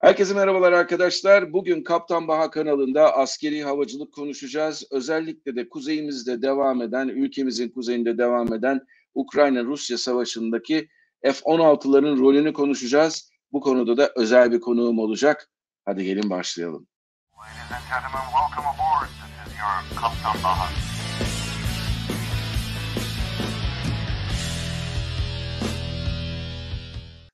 Herkese merhabalar arkadaşlar. Bugün Kaptan Baha kanalında askeri havacılık konuşacağız. Özellikle de kuzeyimizde devam eden, ülkemizin kuzeyinde devam eden Ukrayna-Rusya savaşındaki F-16'ların rolünü konuşacağız. Bu konuda da özel bir konuğum olacak. Hadi gelin başlayalım. Ladies and gentlemen, welcome aboard. This is your Kaptan Baha.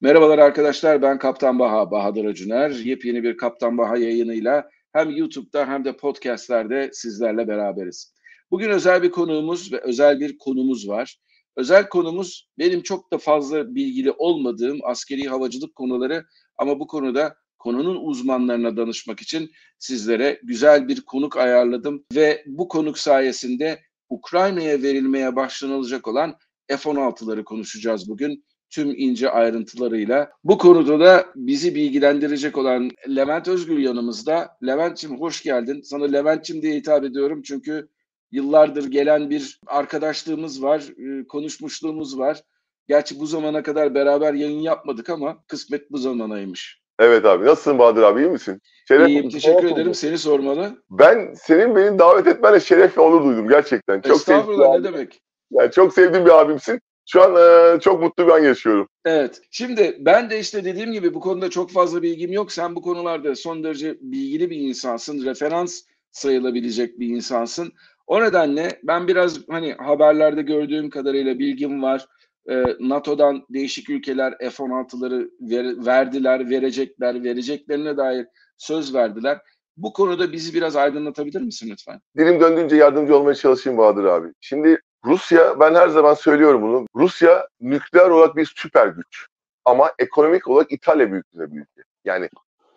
Merhabalar arkadaşlar ben Kaptan Baha, Bahadır Acuner. Yepyeni bir Kaptan Baha yayınıyla hem YouTube'da hem de podcastlerde sizlerle beraberiz. Bugün özel bir konuğumuz ve özel bir konumuz var. Özel konumuz benim çok da fazla bilgili olmadığım askeri havacılık konuları ama bu konuda konunun uzmanlarına danışmak için sizlere güzel bir konuk ayarladım ve bu konuk sayesinde Ukrayna'ya verilmeye başlanılacak olan F-16'ları konuşacağız bugün tüm ince ayrıntılarıyla. Bu konuda da bizi bilgilendirecek olan Levent Özgül yanımızda. Levent'ciğim hoş geldin. Sana Levent'ciğim diye hitap ediyorum çünkü yıllardır gelen bir arkadaşlığımız var, e, konuşmuşluğumuz var. Gerçi bu zamana kadar beraber yayın yapmadık ama kısmet bu zamanaymış. Evet abi. Nasılsın Bahadır abi? İyi misin? Şeref, İyiyim. Teşekkür ederim. Oldu. Seni sormalı. Ben senin beni davet etmenle şeref ve onur duydum gerçekten. Çok Estağfurullah ne demek. Yani çok sevdiğim bir abimsin. Şu an e, çok mutlu bir an yaşıyorum. Evet. Şimdi ben de işte dediğim gibi bu konuda çok fazla bilgim yok. Sen bu konularda son derece bilgili bir insansın. Referans sayılabilecek bir insansın. O nedenle ben biraz hani haberlerde gördüğüm kadarıyla bilgim var. E, NATO'dan değişik ülkeler F-16'ları ver, verdiler, verecekler, vereceklerine dair söz verdiler. Bu konuda bizi biraz aydınlatabilir misin lütfen? Dilim döndüğünce yardımcı olmaya çalışayım Bahadır abi. Şimdi Rusya, ben her zaman söylüyorum bunu. Rusya nükleer olarak bir süper güç. Ama ekonomik olarak İtalya büyüklüğünde bir ülke. Yani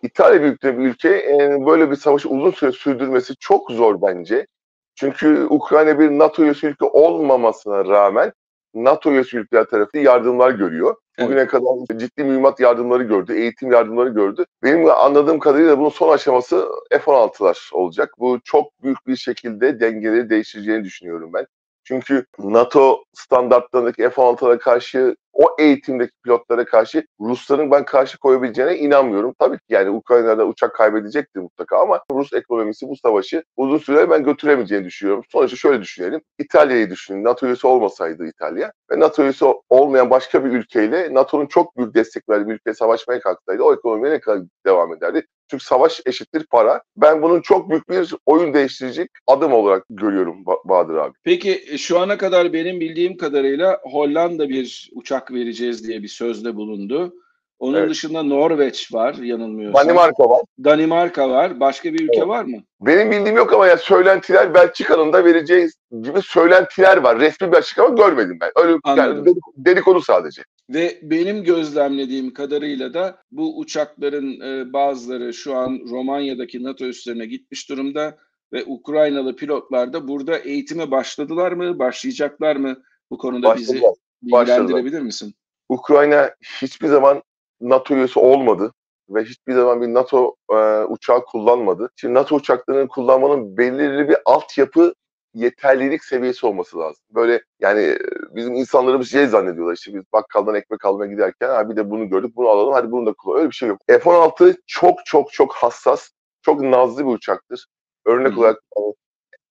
İtalya büyüklüğünde bir ülke e, böyle bir savaşı uzun süre sürdürmesi çok zor bence. Çünkü Ukrayna bir NATO üyesi ülke olmamasına rağmen NATO üyesi ülkeler tarafı yardımlar görüyor. Bugüne evet. kadar ciddi mühimmat yardımları gördü, eğitim yardımları gördü. Benim anladığım kadarıyla bunun son aşaması F-16'lar olacak. Bu çok büyük bir şekilde dengeleri değiştireceğini düşünüyorum ben. Çünkü NATO standartlarındaki F-16'lara karşı o eğitimdeki pilotlara karşı Rusların ben karşı koyabileceğine inanmıyorum. Tabii ki yani Ukrayna'da uçak kaybedecektir mutlaka ama Rus ekonomisi bu savaşı uzun süre ben götüremeyeceğini düşünüyorum. Sonuçta şöyle düşünelim. İtalya'yı düşünün. NATO üyesi olmasaydı İtalya ve NATO üyesi olmayan başka bir ülkeyle NATO'nun çok büyük destek verdiği bir ülke savaşmaya kalksaydı o ekonomiye ne kadar devam ederdi? Çünkü savaş eşittir para. Ben bunun çok büyük bir oyun değiştirecek adım olarak görüyorum Bahadır abi. Peki e, şu ana kadar benim bildiğim kadarıyla Hollanda bir uçak vereceğiz diye bir sözde bulundu. Onun evet. dışında Norveç var yanılmıyorsam. Danimarka var. Danimarka var. Başka bir ülke evet. var mı? Benim bildiğim yok ama ya söylentiler Belçika'nın da vereceği gibi söylentiler var. Resmi bir açıklama görmedim ben. Öyle yani dedikodu sadece. Ve benim gözlemlediğim kadarıyla da bu uçakların e, bazıları şu an Romanya'daki NATO üslerine gitmiş durumda ve Ukraynalı pilotlar da burada eğitime başladılar mı, başlayacaklar mı? Bu konuda başladılar. bizi bilgilendirebilir misin? Ukrayna hiçbir zaman NATO üyesi olmadı ve hiçbir zaman bir NATO e, uçağı kullanmadı. Şimdi NATO uçaklarını kullanmanın belirli bir altyapı yeterlilik seviyesi olması lazım. Böyle yani e, bizim insanlarımız şey zannediyorlar işte biz bakkaldan ekmek almaya giderken ha bir de bunu gördük bunu alalım hadi bunu da kullanalım. Öyle bir şey yok. F-16 çok çok çok hassas, çok nazlı bir uçaktır. Örnek hmm. olarak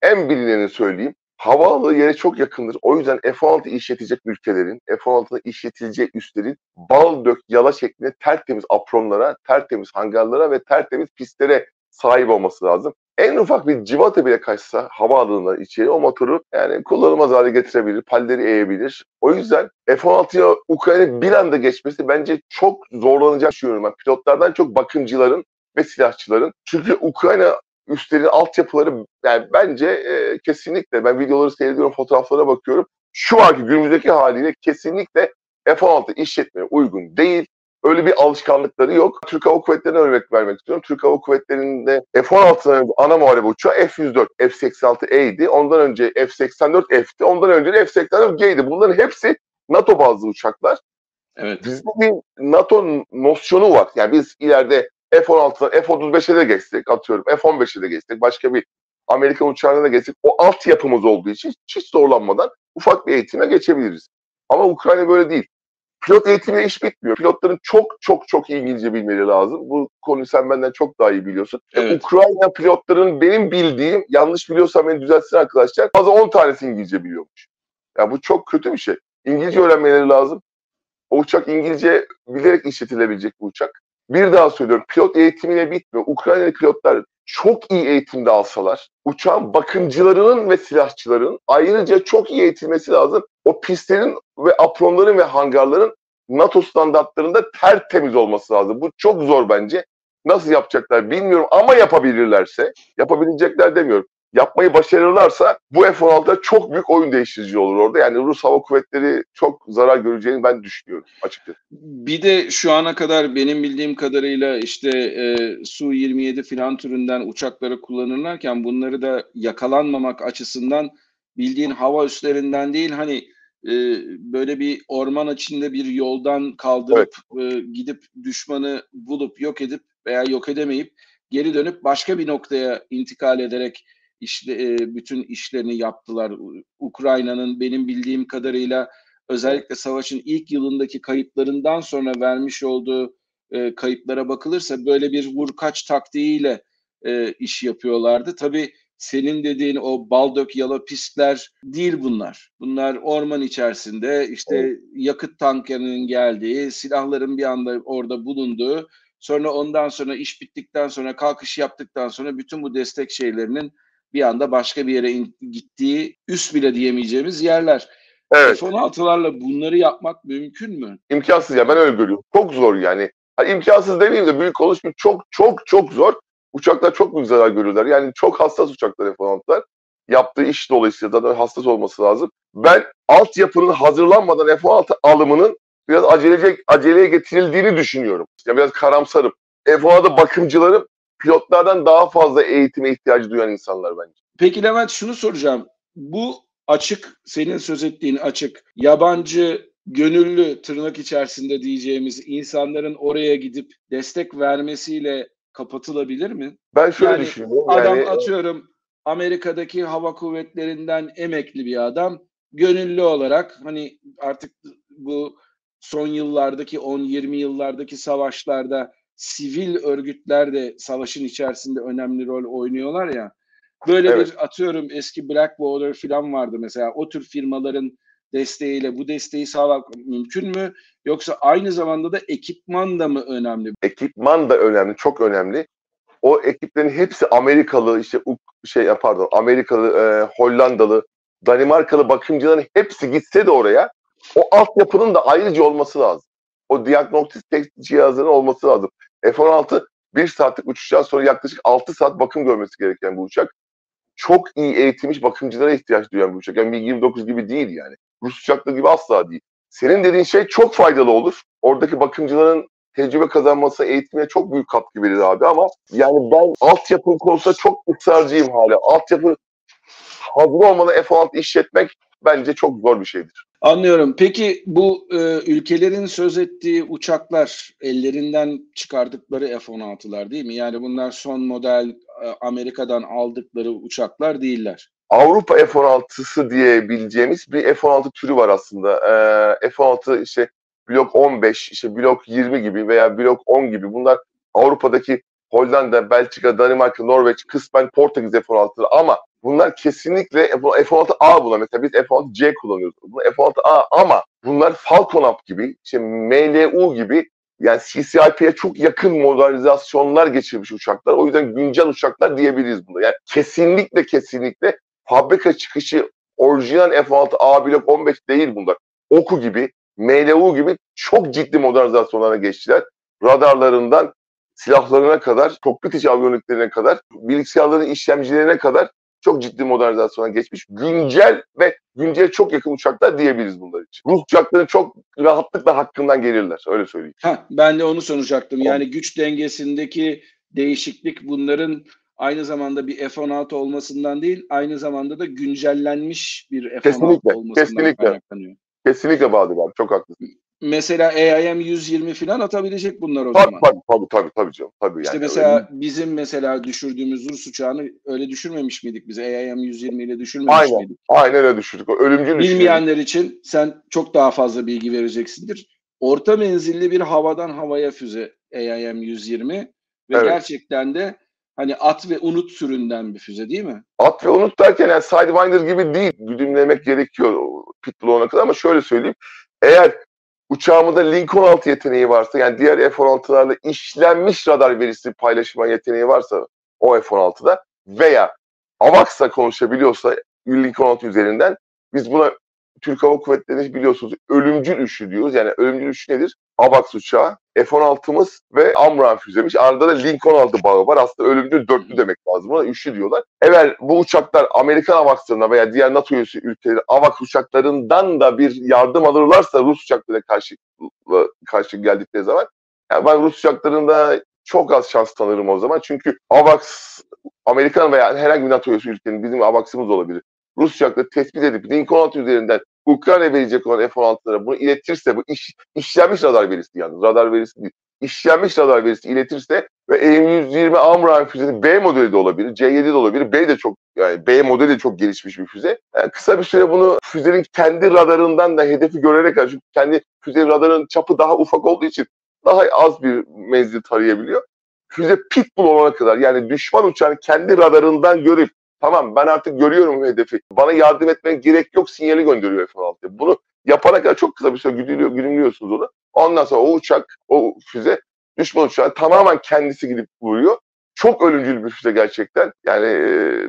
en bilineni söyleyeyim. Havaalanı yere çok yakındır. O yüzden F-16 işletecek ülkelerin, F-16'da işletileceği üslerin bal dök yala şeklinde tertemiz apronlara, tertemiz hangarlara ve tertemiz pistlere sahip olması lazım. En ufak bir civata bile kaçsa havaalanından içeri o motoru yani kullanılmaz hale getirebilir, palleri eğebilir. O yüzden F-16'ya Ukrayna bir anda geçmesi bence çok zorlanacak düşünüyorum. Ben pilotlardan çok bakımcıların ve silahçıların. Çünkü Ukrayna üstlerin altyapıları yani bence e, kesinlikle ben videoları seyrediyorum, fotoğraflara bakıyorum. Şu anki günümüzdeki haliyle kesinlikle F-16 işletmeye uygun değil. Öyle bir alışkanlıkları yok. Türk Hava Kuvvetleri'ne örnek vermek istiyorum. Türk Hava Kuvvetleri'nde F-16'ların ana muharebe uçağı F-104, F-86E'ydi. Ondan önce F-84F'ti. Ondan önce de F-84G'ydi. Bunların hepsi NATO bazlı uçaklar. Evet. Bizde bir NATO nosyonu var. Yani biz ileride F-16'dan F-35'e de geçsek atıyorum F-15'e de geçsek başka bir Amerikan uçağına da geçsek o altyapımız olduğu için hiç zorlanmadan ufak bir eğitime geçebiliriz. Ama Ukrayna böyle değil. pilot eğitimiyle iş bitmiyor. Pilotların çok çok çok iyi İngilizce bilmeleri lazım. Bu konuyu sen benden çok daha iyi biliyorsun. Evet. Ukrayna pilotların benim bildiğim, yanlış biliyorsam beni düzeltsin arkadaşlar, fazla 10 tanesi İngilizce biliyormuş. Ya bu çok kötü bir şey. İngilizce öğrenmeleri lazım. O uçak İngilizce bilerek işletilebilecek bir uçak. Bir daha söylüyorum, pilot eğitimiyle bitmiyor. Ukraynalı pilotlar çok iyi eğitimde alsalar, uçağın bakımcılarının ve silahçıların ayrıca çok iyi eğitilmesi lazım. O pistlerin ve apronların ve hangarların NATO standartlarında tertemiz olması lazım. Bu çok zor bence. Nasıl yapacaklar bilmiyorum ama yapabilirlerse, yapabilecekler demiyorum. Yapmayı başarırlarsa bu F-16'da çok büyük oyun değiştirici olur orada. Yani Rus Hava Kuvvetleri çok zarar göreceğini ben düşünüyorum açıkçası. Bir de şu ana kadar benim bildiğim kadarıyla işte e, Su-27 filan türünden uçakları kullanırlarken bunları da yakalanmamak açısından bildiğin hava üslerinden değil hani e, böyle bir orman içinde bir yoldan kaldırıp e, gidip düşmanı bulup yok edip veya yok edemeyip geri dönüp başka bir noktaya intikal ederek işte e, bütün işlerini yaptılar. Ukrayna'nın benim bildiğim kadarıyla özellikle savaşın ilk yılındaki kayıplarından sonra vermiş olduğu e, kayıplara bakılırsa böyle bir vur kaç taktiğiyle e, iş yapıyorlardı. Tabii senin dediğin o baldök yala pistler değil bunlar. Bunlar orman içerisinde işte yakıt tankerinin geldiği, silahların bir anda orada bulunduğu, sonra ondan sonra iş bittikten sonra kalkış yaptıktan sonra bütün bu destek şeylerinin bir anda başka bir yere in- gittiği üst bile diyemeyeceğimiz yerler. Evet. F-16'larla bunları yapmak mümkün mü? imkansız ya ben öyle görüyorum. Çok zor yani. Ha, imkansız demeyeyim de büyük konuşmayayım. Çok çok çok zor. Uçaklar çok büyük zarar görüyorlar. Yani çok hassas uçaklar F-16'lar. Yaptığı iş dolayısıyla da hassas olması lazım. Ben altyapının hazırlanmadan F-16 alımının biraz acelece, aceleye getirildiğini düşünüyorum. Yani biraz karamsarım. F-16 bakımcıları pilotlardan daha fazla eğitime ihtiyacı duyan insanlar bence. Peki Levent şunu soracağım. Bu açık, senin söz ettiğin açık, yabancı, gönüllü tırnak içerisinde diyeceğimiz insanların oraya gidip destek vermesiyle kapatılabilir mi? Ben şöyle Yani düşünüyorum. Adam yani, atıyorum Amerika'daki hava kuvvetlerinden emekli bir adam gönüllü olarak hani artık bu son yıllardaki 10-20 yıllardaki savaşlarda sivil örgütler de savaşın içerisinde önemli rol oynuyorlar ya. Böyle Evet. bir atıyorum eski Blackwater falan vardı mesela o tür firmaların desteğiyle bu desteği sağlamak mümkün mü? Yoksa aynı zamanda da ekipman da mı önemli? ekipman da önemli, çok önemli. O ekiplerin hepsi Amerikalı, işte şey pardon, Amerikalı, e, Hollandalı, Danimarkalı bakımcıların hepsi gitse de oraya o altyapının da ayrıca olması lazım. O diagnostik cihazının olması lazım. F-16 bir saatlik uçuştan sonra yaklaşık 6 saat bakım görmesi gereken bu uçak. Çok iyi eğitilmiş bakımcılara ihtiyaç duyan bir uçak. Yani MiG-29 gibi değil yani. Rus uçakları gibi asla değil. Senin dediğin şey çok faydalı olur. Oradaki bakımcıların tecrübe kazanması eğitime çok büyük katkı verir abi ama yani ben altyapı konusunda çok ısrarcıyım hala. Altyapı hazır olmadan F-16 işletmek bence çok zor bir şeydir. Anlıyorum. Peki bu e, ülkelerin söz ettiği uçaklar ellerinden çıkardıkları F-16'lar değil mi? Yani bunlar son model e, Amerika'dan aldıkları uçaklar değiller. Avrupa F-16'sı diyebileceğimiz bir F-16 türü var aslında. Ee, F-16 işte Blok 15, işte Blok 20 gibi veya Blok 10 gibi bunlar Avrupa'daki Hollanda, Belçika, Danimarka, Norveç, kısmen Portekiz F-16'ları ama bunlar kesinlikle F-16A bunlar. Mesela biz F-16C kullanıyoruz. Bu F-16A ama bunlar Falcon Up gibi, işte MLU gibi yani CCIP'ye çok yakın modernizasyonlar geçirmiş uçaklar. O yüzden güncel uçaklar diyebiliriz buna. Yani kesinlikle kesinlikle fabrika çıkışı orijinal F-16A blok 15 değil bunlar. Oku gibi, MLU gibi çok ciddi modernizasyonlara geçtiler. Radarlarından silahlarına kadar, kokpit içi aviyoniklerine kadar, bilgisayarların işlemcilerine kadar çok ciddi modernizasyona geçmiş. Güncel ve güncel çok yakın uçaklar diyebiliriz bunlar için. Ruh uçakları çok rahatlıkla hakkından gelirler. Öyle söyleyeyim. Ha, ben de onu soracaktım. Yani güç dengesindeki değişiklik bunların aynı zamanda bir F-16 olmasından değil, aynı zamanda da güncellenmiş bir F-16 Kesinlikle, olmasından kesinlikle. kaynaklanıyor. Kesinlikle Bahadır abi. Çok haklısın. Mesela AIM 120 falan atabilecek bunlar o Tabii zaman. tabii tabii tabii tabii canım. Tabii İşte yani. mesela bizim mesela düşürdüğümüz Rus uçağını öyle düşürmemiş miydik biz? AIM 120 ile düşürmemiş Aynen. miydik? Aynen öyle düşürdük. Ölümcül düşürdük. Bilmeyenler için sen çok daha fazla bilgi vereceksindir. orta menzilli bir havadan havaya füze AIM-120 ve Evet. gerçekten de hani at ve unut türünden bir füze değil mi? At ve unut derken yani Sidewinder gibi değil. Güdümlemek gerekiyor pitbull olana kadar ama şöyle söyleyeyim. Eğer uçağımda Lincoln 16 yeteneği varsa yani diğer F-16'larla işlenmiş radar verisi paylaşma yeteneği varsa o F-16'da veya AVAX'la konuşabiliyorsa Lincoln 16 üzerinden biz buna Türk Hava Kuvvetleri'nin biliyorsunuz ölümcül üçlü diyoruz. Yani ölümcül üçlü nedir? AVAX uçağı, F-16'mız ve Amran füzemiş. Arada da Lincoln 16 bağı var. Aslında ölümcül dörtlü demek lazım. Buna üçlü diyorlar. Eğer bu uçaklar Amerikan AVAX'larına veya diğer NATO üyesi ülkeleri AVAX uçaklarından da bir yardım alırlarsa Rus uçaklarına karşı karşı geldikleri zaman yani ben Rus uçaklarında çok az şans tanırım o zaman. Çünkü AVAX Amerikan veya herhangi bir NATO üyesi ülkenin bizim AVAX'ımız olabilir. Rus uçakları tespit edip Lincoln 16 üzerinden Ukrayna verecek olan F-16'lara bunu iletirse bu iş, işlenmiş radar verisi yalnız radar verisi değil. İşlenmiş radar verisi iletirse ve AIM-120 Amram füzesi B modeli de olabilir, C7 de olabilir. B de çok yani B modeli de çok gelişmiş bir füze. Yani kısa bir süre bunu füzenin kendi radarından da hedefi görerek çünkü kendi füze radarın çapı daha ufak olduğu için daha az bir menzil tarayabiliyor. Füze pitbull olana kadar yani düşman uçağını kendi radarından görüp Tamam ben artık görüyorum hedefi. Bana yardım etmeye gerek yok sinyali gönderiyor F-16. Bunu yapana kadar çok kısa bir süre güdülüyor, güdümlüyorsunuz onu. Ondan sonra o uçak, o füze düşman uçağı tamamen kendisi gidip vuruyor. Çok ölümcül bir füze gerçekten. Yani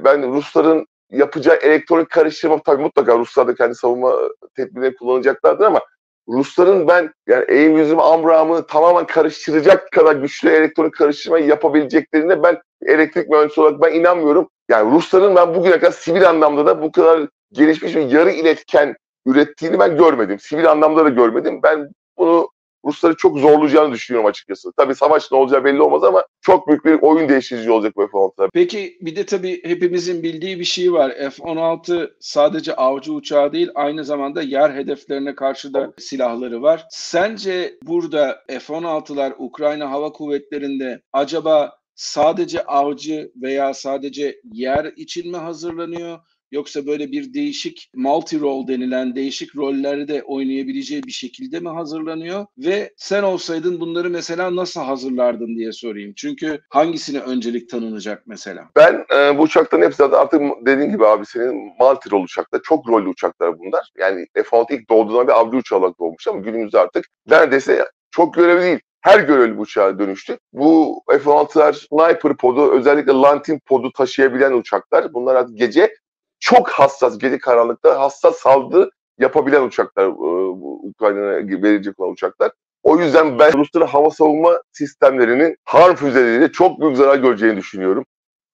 ben Rusların yapacağı elektronik karıştırma tabii mutlaka Ruslar da kendi savunma tedbirleri kullanacaklardır ama Rusların ben yani AIM-120 Amram'ı tamamen karıştıracak kadar güçlü elektronik karıştırmayı yapabileceklerine ben elektrik mühendisi olarak ben inanmıyorum. Yani Rusların ben bugüne kadar sivil anlamda da bu kadar gelişmiş bir yarı iletken ürettiğini ben görmedim. Sivil anlamda da görmedim. Ben bunu Rusları çok zorlayacağını düşünüyorum açıkçası. Tabii savaş ne olacağı belli olmaz ama çok büyük bir oyun değiştirici olacak bu F-16'lar. Peki bir de tabii hepimizin bildiği bir şey var. F-16 sadece avcı uçağı değil aynı zamanda yer hedeflerine karşı da silahları var. Sence burada F-16'lar Ukrayna Hava Kuvvetleri'nde acaba sadece avcı veya sadece yer için mi hazırlanıyor? Yoksa böyle bir değişik multi role denilen değişik rolleri de oynayabileceği bir şekilde mi hazırlanıyor? Ve sen olsaydın bunları mesela nasıl hazırlardın diye sorayım. Çünkü hangisine öncelik tanınacak mesela? Ben e, bu uçakların hepsi zaten artık dediğin gibi abi senin multi rol uçaklar. Çok rollü uçaklar bunlar. Yani F-16 ilk doğduğunda bir avcı uçağı olarak doğmuş ama günümüzde artık neredeyse çok görevli değil her görevli uçağa dönüştü. Bu F-16'lar sniper podu, özellikle Lantin podu taşıyabilen uçaklar. Bunlar artık gece çok hassas, gece karanlıkta hassas saldırı yapabilen uçaklar, e, Ukrayna'ya verecek olan uçaklar. O yüzden ben Rusların hava savunma sistemlerinin harm füzeleriyle çok büyük zarar göreceğini düşünüyorum.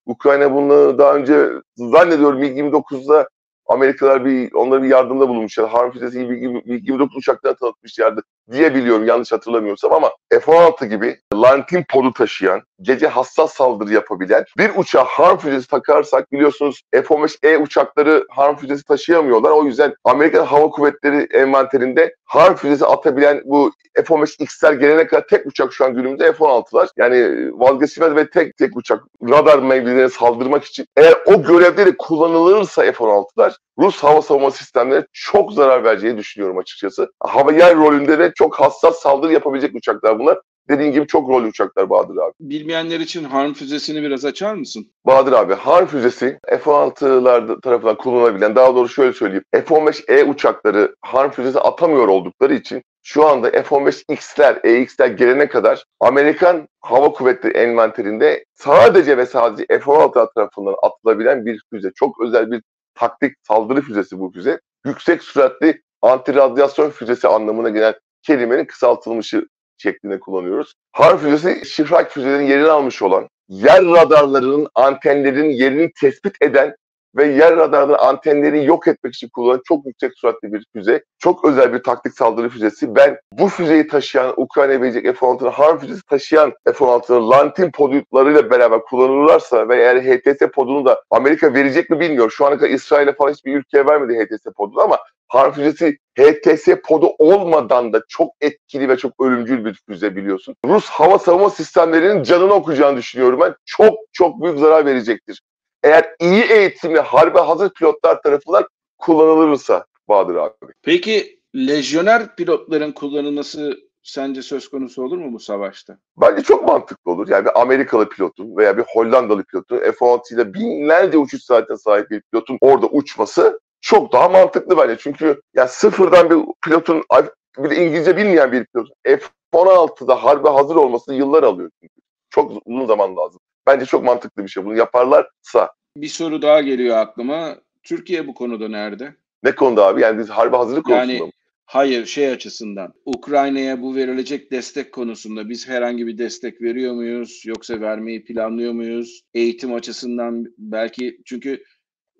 Ukrayna bunu daha önce zannediyorum MiG-29'da Amerikalılar bir onlara bir yardımda bulunmuşlar. Harm füzesi MiG-29 uçaklarına tanıtmışlardı diye biliyorum yanlış hatırlamıyorsam ama F-16 gibi Lantin podu taşıyan, gece hassas saldırı yapabilen bir uçağa harm füzesi takarsak biliyorsunuz F-15E uçakları harm füzesi taşıyamıyorlar. O yüzden Amerikan Hava Kuvvetleri envanterinde harm füzesi atabilen bu F-15X'ler gelene kadar tek uçak şu an günümüzde F-16'lar. Yani vazgeçilmez ve tek tek uçak radar mevzilerine saldırmak için. Eğer o görevde de kullanılırsa F-16'lar Rus hava savunma sistemlerine çok zarar vereceğini düşünüyorum açıkçası. Hava yer rolünde de çok hassas saldırı yapabilecek uçaklar bunlar. Dediğin gibi çok rolü uçaklar Bahadır abi. Bilmeyenler için harm füzesini biraz açar mısın? Bahadır abi harm füzesi F-16'lar tarafından kullanılabilen daha doğrusu şöyle söyleyeyim. F-15E uçakları harm füzesi atamıyor oldukları için şu anda F-15X'ler, EX'ler gelene kadar Amerikan Hava Kuvvetleri envanterinde sadece ve sadece F-16 tarafından atılabilen bir füze. Çok özel bir taktik saldırı füzesi bu füze. Yüksek süratli anti radyasyon füzesi anlamına gelen kelimenin kısaltılmışı şeklinde kullanıyoruz. Harp füzesi şifrak füzelerin yerini almış olan, yer radarlarının antenlerin yerini tespit eden ve yer radarının antenleri yok etmek için kullanılan çok yüksek süratli bir füze. Çok özel bir taktik saldırı füzesi. Ben bu füzeyi taşıyan, Ukrayna'ya verecek F-16'ın harp füzesi taşıyan F-16'ın Lantin podlarıyla beraber kullanılırlarsa ve eğer HTS podunu da Amerika verecek mi bilmiyorum. Şu ana kadar İsrail'e falan hiçbir ülkeye vermedi HTS podunu ama harp füzesi HTS podu olmadan da çok etkili ve çok ölümcül bir füze biliyorsun. Rus hava savunma sistemlerinin canını okuyacağını düşünüyorum ben. Çok çok büyük zarar verecektir eğer iyi eğitimli harbe hazır pilotlar tarafından kullanılırsa Bahadır abi. Peki lejyoner pilotların kullanılması sence söz konusu olur mu bu savaşta? Bence çok mantıklı olur. Yani bir Amerikalı pilotun veya bir Hollandalı pilotun F-16 ile binlerce uçuş saatine sahip bir pilotun orada uçması çok daha mantıklı bence. Çünkü ya sıfırdan bir pilotun bir de İngilizce bilmeyen bir pilotun F-16'da harbe hazır olması yıllar alıyor çünkü. Çok uzun zaman lazım. Bence çok mantıklı bir şey. Bunu yaparlarsa. Bir soru daha geliyor aklıma. Türkiye bu konuda nerede? Ne konuda abi? Yani biz harbe hazırlık Yani- konusunda mı? Hayır şey açısından Ukrayna'ya bu verilecek destek konusunda biz herhangi bir destek veriyor muyuz yoksa vermeyi planlıyor muyuz? Eğitim açısından belki çünkü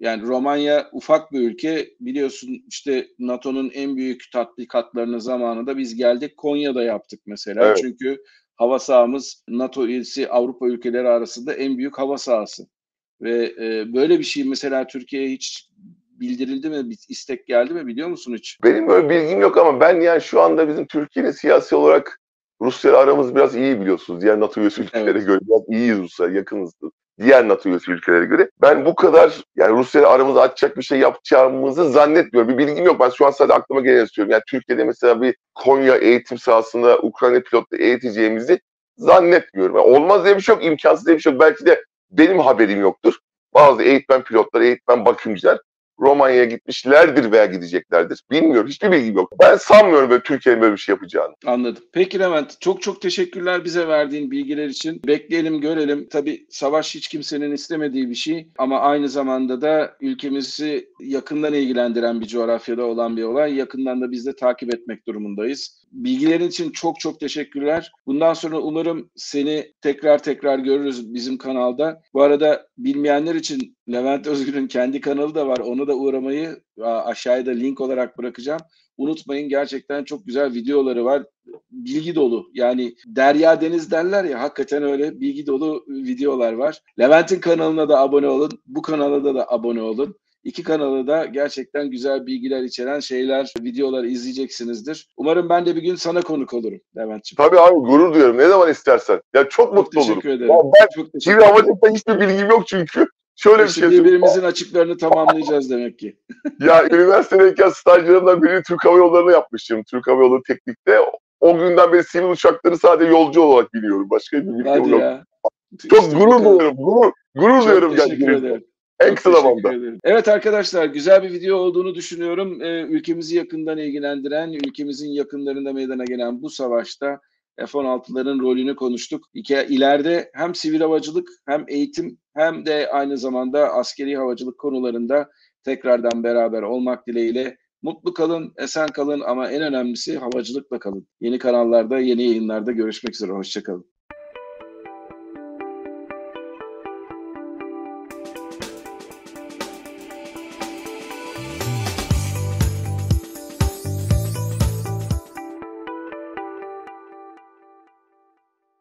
yani Romanya ufak bir ülke biliyorsun işte NATO'nun en büyük tatbikatlarını zamanında biz geldik Konya'da yaptık mesela. Evet. Çünkü hava sahamız NATO üyesi Avrupa ülkeleri arasında en büyük hava sahası. Ve e, böyle bir şey mesela Türkiye'ye hiç bildirildi mi, bir istek geldi mi biliyor musun hiç? Benim böyle bilgim yok ama ben yani şu anda bizim Türkiye'nin siyasi olarak Rusya aramız biraz iyi biliyorsunuz. Diğer NATO üyesi ülkelere Evet. göre biraz iyiyiz Rusya, yakınız. Diğer NATO üyesi ülkelere göre. Ben bu kadar yani Rusya aramızı açacak bir şey yapacağımızı zannetmiyorum. Bir bilgim yok. Ben şu an sadece aklıma gelen istiyorum. Yani Türkiye'de mesela bir Konya eğitim sahasında Ukrayna pilotla eğiteceğimizi zannetmiyorum. Yani olmaz diye bir şey yok, imkansız diye bir şey yok. Belki de benim haberim yoktur. Bazı eğitmen pilotlar, eğitmen bakımcılar Romanya'ya gitmişlerdir veya gideceklerdir. Bilmiyorum. Hiçbir bilgim yok. Ben sanmıyorum böyle Türkiye'nin böyle bir şey yapacağını. Anladım. Peki Levent, çok çok teşekkürler bize verdiğin bilgiler için. Bekleyelim, görelim. Tabii savaş hiç kimsenin istemediği bir şey ama aynı zamanda da ülkemizi yakından ilgilendiren bir coğrafyada olan bir olay. Yakından da biz de takip etmek durumundayız. Bilgilerin için çok çok teşekkürler. Bundan sonra umarım seni tekrar tekrar görürüz bizim kanalda. Bu arada bilmeyenler için Levent Özgür'ün kendi kanalı da var. Onu da uğramayı aşağıya da link olarak bırakacağım. Unutmayın gerçekten çok güzel videoları var. Bilgi dolu. Yani derya deniz derler ya hakikaten öyle bilgi dolu videolar var. Levent'in kanalına da abone olun. Bu kanala da, da abone olun. İki kanalı da gerçekten güzel bilgiler içeren şeyler, videolar izleyeceksinizdir. Umarım ben de bir gün sana konuk olurum Levent'ciğim. Tabii abi gurur duyuyorum. Ne zaman istersen. Ya çok Çok mutlu olurum. teşekkür ederim. Ya ben Çok teşekkür ederim. havacılıkta hiçbir bilgim yok çünkü. Şöyle bir şey birbirimizin açıklarını tamamlayacağız demek ki. Ya üniversitedeyken stajlarımdan birini Türk Hava Yolları'na yapmıştım. Türk Hava Yolları Teknik'te. O günden beri sivil uçakları sadece yolcu olarak biliyorum. Başka bir bilgim yok. ya. Çok İşte gurur duyuyorum. Gurur, gurur Çok duyuyorum teşekkür gerçekten. ederim. En kısa zamanda. Evet arkadaşlar güzel bir video olduğunu düşünüyorum. Ee, ülkemizi yakından ilgilendiren, ülkemizin yakınlarında meydana gelen bu savaşta F-16'ların rolünü konuştuk. İki, ileride hem sivil havacılık hem eğitim hem de aynı zamanda askeri havacılık konularında tekrardan beraber olmak dileğiyle mutlu kalın, esen kalın ama en önemlisi havacılıkla kalın. Yeni kanallarda, yeni yayınlarda görüşmek üzere. Hoşçakalın.